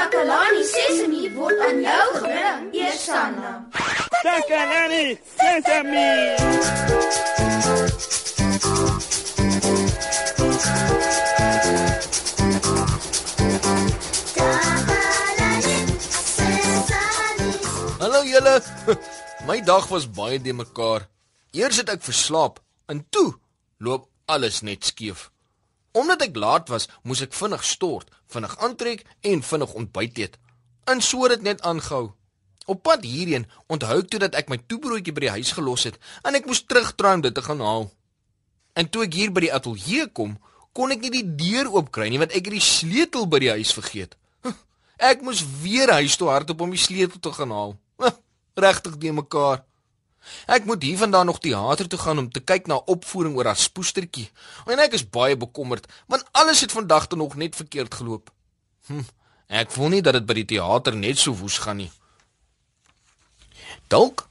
Takalani Sesemi word aan jou gebring, Eersanna. Takalani Sesemi. Hallo julle. My dag was baie de mekaar. Eers het ek verslaap en toe loop alles net skeef. Omdat ek laat was, moes ek vinnig stort, vinnig aantrek en vinnig ontbyt eet. En so het dit net aangehou. Op pad hierheen onthou ek toe dat ek my toebroodjie by die huis gelos het en ek moes terugdraai om dit te gaan haal. En toe ek hier by die ateljee kom, kon ek nie die deur oopkry nie want ek het die sleutel by die huis vergeet. Ek moes weer huis toe hardop om die sleutel te gaan haal. Regtig die mekaar. Ek moet hiervandaan nog teater toe gaan om te kyk na opvoering oor haar spoestertjie. En ek is baie bekommerd want alles het vandag tot nog net verkeerd geloop. Hm, ek voel nie dat dit by die teater net so woes gaan nie. Dalk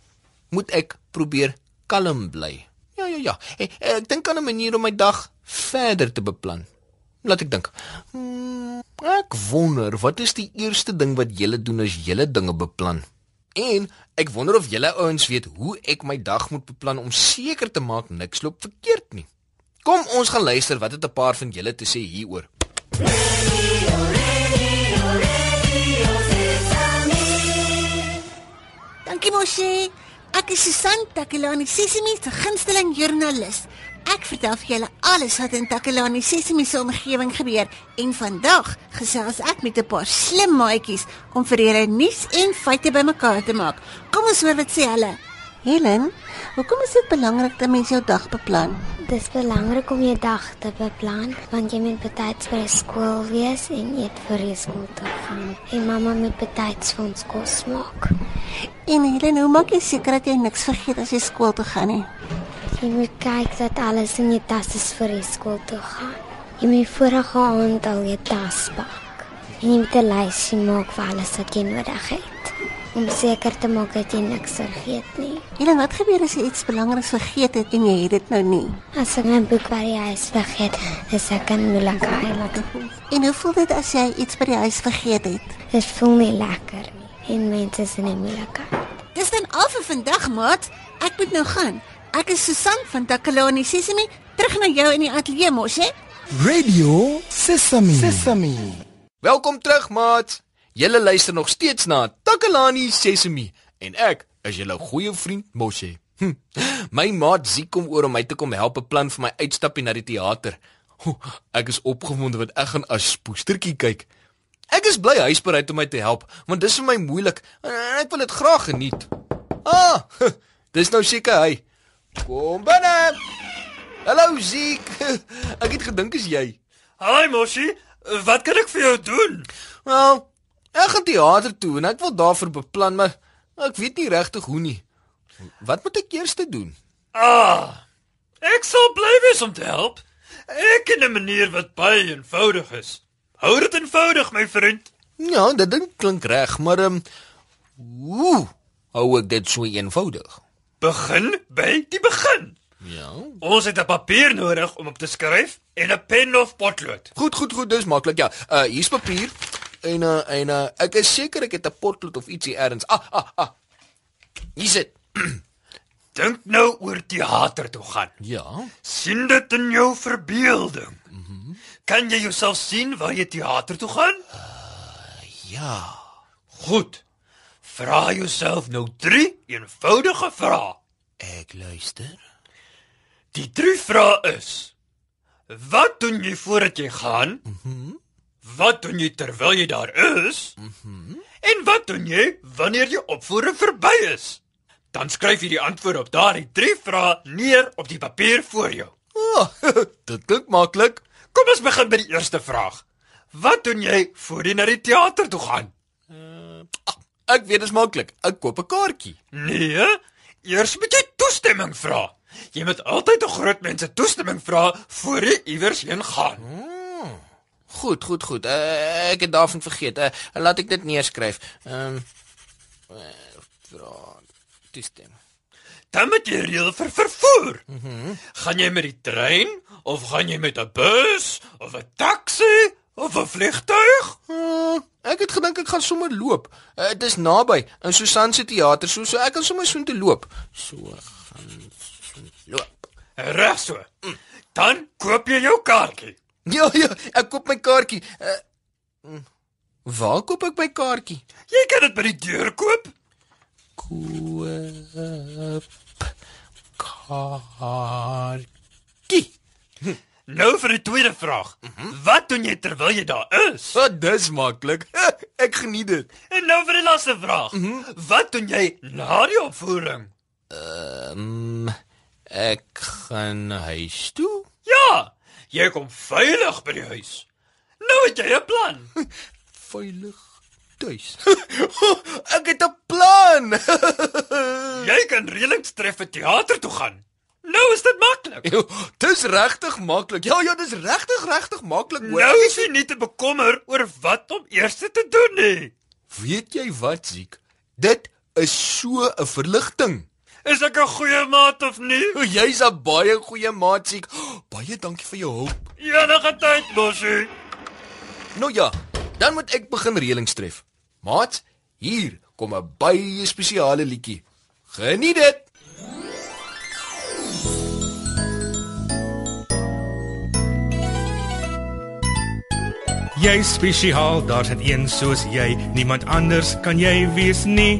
moet ek probeer kalm bly. Ja ja ja. Ek, ek dink aan 'n manier om my dag verder te beplan. Laat ek dink. Hmm, ek wonder wat is die eerste ding wat jy doen as jy dinge beplan? En ek wonder of julle ouens weet hoe ek my dag moet beplan om seker te maak niks loop verkeerd nie. Kom ons gaan luister wat het 'n paar van julle te sê hieroor. Dankie mosie. Ek is Susan Takelani, Sesimi se gunsteling joernalis. Ek vertel vir julle alles wat in Takelani Sesimi se omgewing gebeur en vandag gesels ek met 'n paar slim maatjies om vir julle nuus en feite bymekaar te maak. Kom ons hoor wat sê hulle. Helen, hoekom is dit belangrik dat mens jou dag beplan? Dis belangrik om jou dag te beplan want jy moet betyds by skool wees en eet vir jy skool toe gaan. En mamma moet betyds vir ons kos maak. En Helen, hoe maak jy seker dat jy niks vergeet as jy skool toe gaan nie? Jy moet kyk dat alles in jou tas is vir die skool toe gaan. Jy moet vorige aand al jou tas pak. En jy moet 'n lysie maak vir alles wat jy nodig het om seker te maak dat jy niks vergeet nie. En wat gebeur as jy iets belangriks vergeet het en jy het dit nou nie? As ek my boek by die huis vergeet, is ek in moeilikheid. En hoe voel dit as jy iets by die huis vergeet het? Dit voel nie lekker nie en mense is in 'n moeilikheid. Dis dan al vir vandag, maat. Ek moet nou gaan. Ek is Susan van Takalani Sesimi, terug na jou in die ateljee mos, hè? Radio Sesame. Sesame. Welkom terug, maat. Julle luister nog steeds na Takalani Sesemi en ek is julle goeie vriend Moshe. Hm. My maat Ziek kom oor om my te kom help beplan vir my uitstappie na die teater. Ek is opgewonde want ek gaan as spoestertjie kyk. Ek is bly hy's bereid om my te help, want dis vir my moeilik en ek wil dit graag geniet. Ah, dis nou seker hy. Kom binne. Hallo Ziek. Ek het gedink is jy. Haai Moshi, wat kan ek vir jou doen? Wel, ek gaan teater toe en ek wil daarvoor beplan, maar ek weet nie regtig hoe nie. Wat moet ek eers doen? Ah. Ek sal bly wees om te help. Ek ken 'n manier wat baie eenvoudig is. Hou dit eenvoudig, my vriend. Ja, dit ding klink reg, maar ehm um, hoe hou ek dit so eenvoudig? Begin by die begin. Ja. Ons het 'n papier nodig om op te skryf en 'n pen of potlood. Goed, goed, goed, dis maklik. Ja. Uh hier's papier. En uh en uh ek is seker ek het 'n potlood of ietsie ergens. Ah, ah, ah. Hier sit. Dink nou oor teater toe gaan. Ja. sien dit in jou verbeelding. Mhm. Mm kan jy jouself sien waar jy teater toe gaan? Ja. Goed. Vra jouself nou 3 eenvoudige vrae. Ek luister. Die drie vrae is: Wat doen jy voordat jy gaan? Mhm. Mm wat doen jy terwyl jy daar is? Mhm. Mm en wat doen jy wanneer jy opvoering verby is? Dan skryf jy die antwoorde op daardie drie vrae neer op die papier voor jou. Oh, dit klink maklik. Kom ons begin by die eerste vraag. Wat doen jy voor jy na die teater toe gaan? Uh, ek weet dit is maklik. Ek koop 'n kaartjie. Nee, eers moet jy toestemming vra. Jy moet altyd 'n groot mense toestemming vra voor jy iewers heen gaan. Hmm. Goed, goed, goed. Uh, ek het daarvan vergeet. Uh, laat ek dit neerskryf. Ehm um, uh, vra toestemming. Dan moet jy reël vir vervoer. Mhm. Mm gaan jy met die trein of gaan jy met 'n bus of 'n taxi of 'n vliegtuig? Uh, Ek het gedink ek gaan sommer loop. Uh, Dit is naby in Susan se teater, so so ek kan sommer soontoe loop. So gaan loop. Reg so. Dan koop jy jou kaartjie. Ja ja, ek koop my kaartjie. Uh, waar koop ek my kaartjie? Jy kan dit by die deur koop. Koop kaartjie. Nou vir die tweede vraag. Wat doen jy terwyl jy daar is? Wat dis maklik. Ek geniet dit. En nou vir die laaste vraag. Wat doen jy na die opvoering? Ehm um, ek gaan huis toe. Jy kom veilig by die huis. Nou het jy 'n plan. Veilig tuis. ek het 'n plan. Jy kan reëlings tref vir teater toe gaan. Nou is dit maklik. dis regtig maklik. Ja ja, dis regtig regtig maklik. hoor. Nou is jy nie te bekommer oor wat om eers te doen nie. Weet jy wat, Ziek? Dit is so 'n verligting. Is ek 'n goeie maat of nie? O, Jy's 'n baie goeie maat, Ziek. Oh, baie dankie vir jou hulp. Enige tyd, Bosie. Nou ja, dan moet ek begin reëlings tref. Maat, hier kom 'n baie spesiale liedjie. Geniet dit. Jy spesiaal, daar's net een soos jy. Niemand anders kan jy wees nie.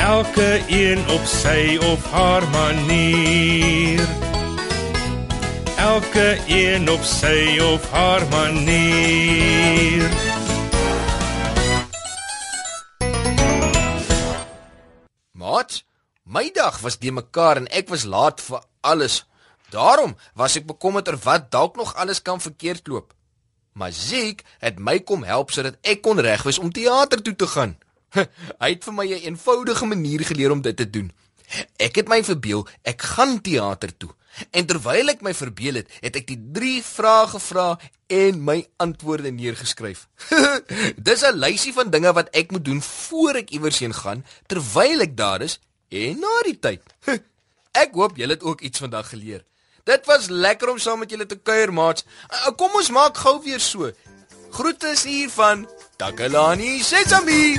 Elke een op sy of haar manier. Elke een op sy of haar manier. Maat, my dag was de mekaar en ek was laat vir alles. Daarom was ek bekommerd oor wat dalk nog alles kan verkeerd loop. Maar Ziek het my kom help sodat ek kon regwys om teater toe te gaan. Hy het vir my 'n eenvoudige manier geleer om dit te doen. Ek het my verbeel ek gaan teater toe. En terwyl ek my verbeel het, het ek die 3 vrae gevra en my antwoorde neergeskryf. Dis 'n lysie van dinge wat ek moet doen voor ek iewers heen gaan, terwyl ek daar is en na die tyd. Ek hoop julle het ook iets vandag geleer. Dit was lekker om saam met julle te kuier, maats. Uh, Kom ons maak gou weer so. Groete hier van Takalani Sesami.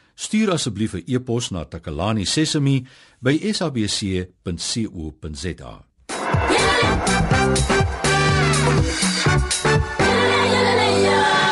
Stuur asseblief 'n e-pos na takalani.sesimi@sabc.co.za. Yeah!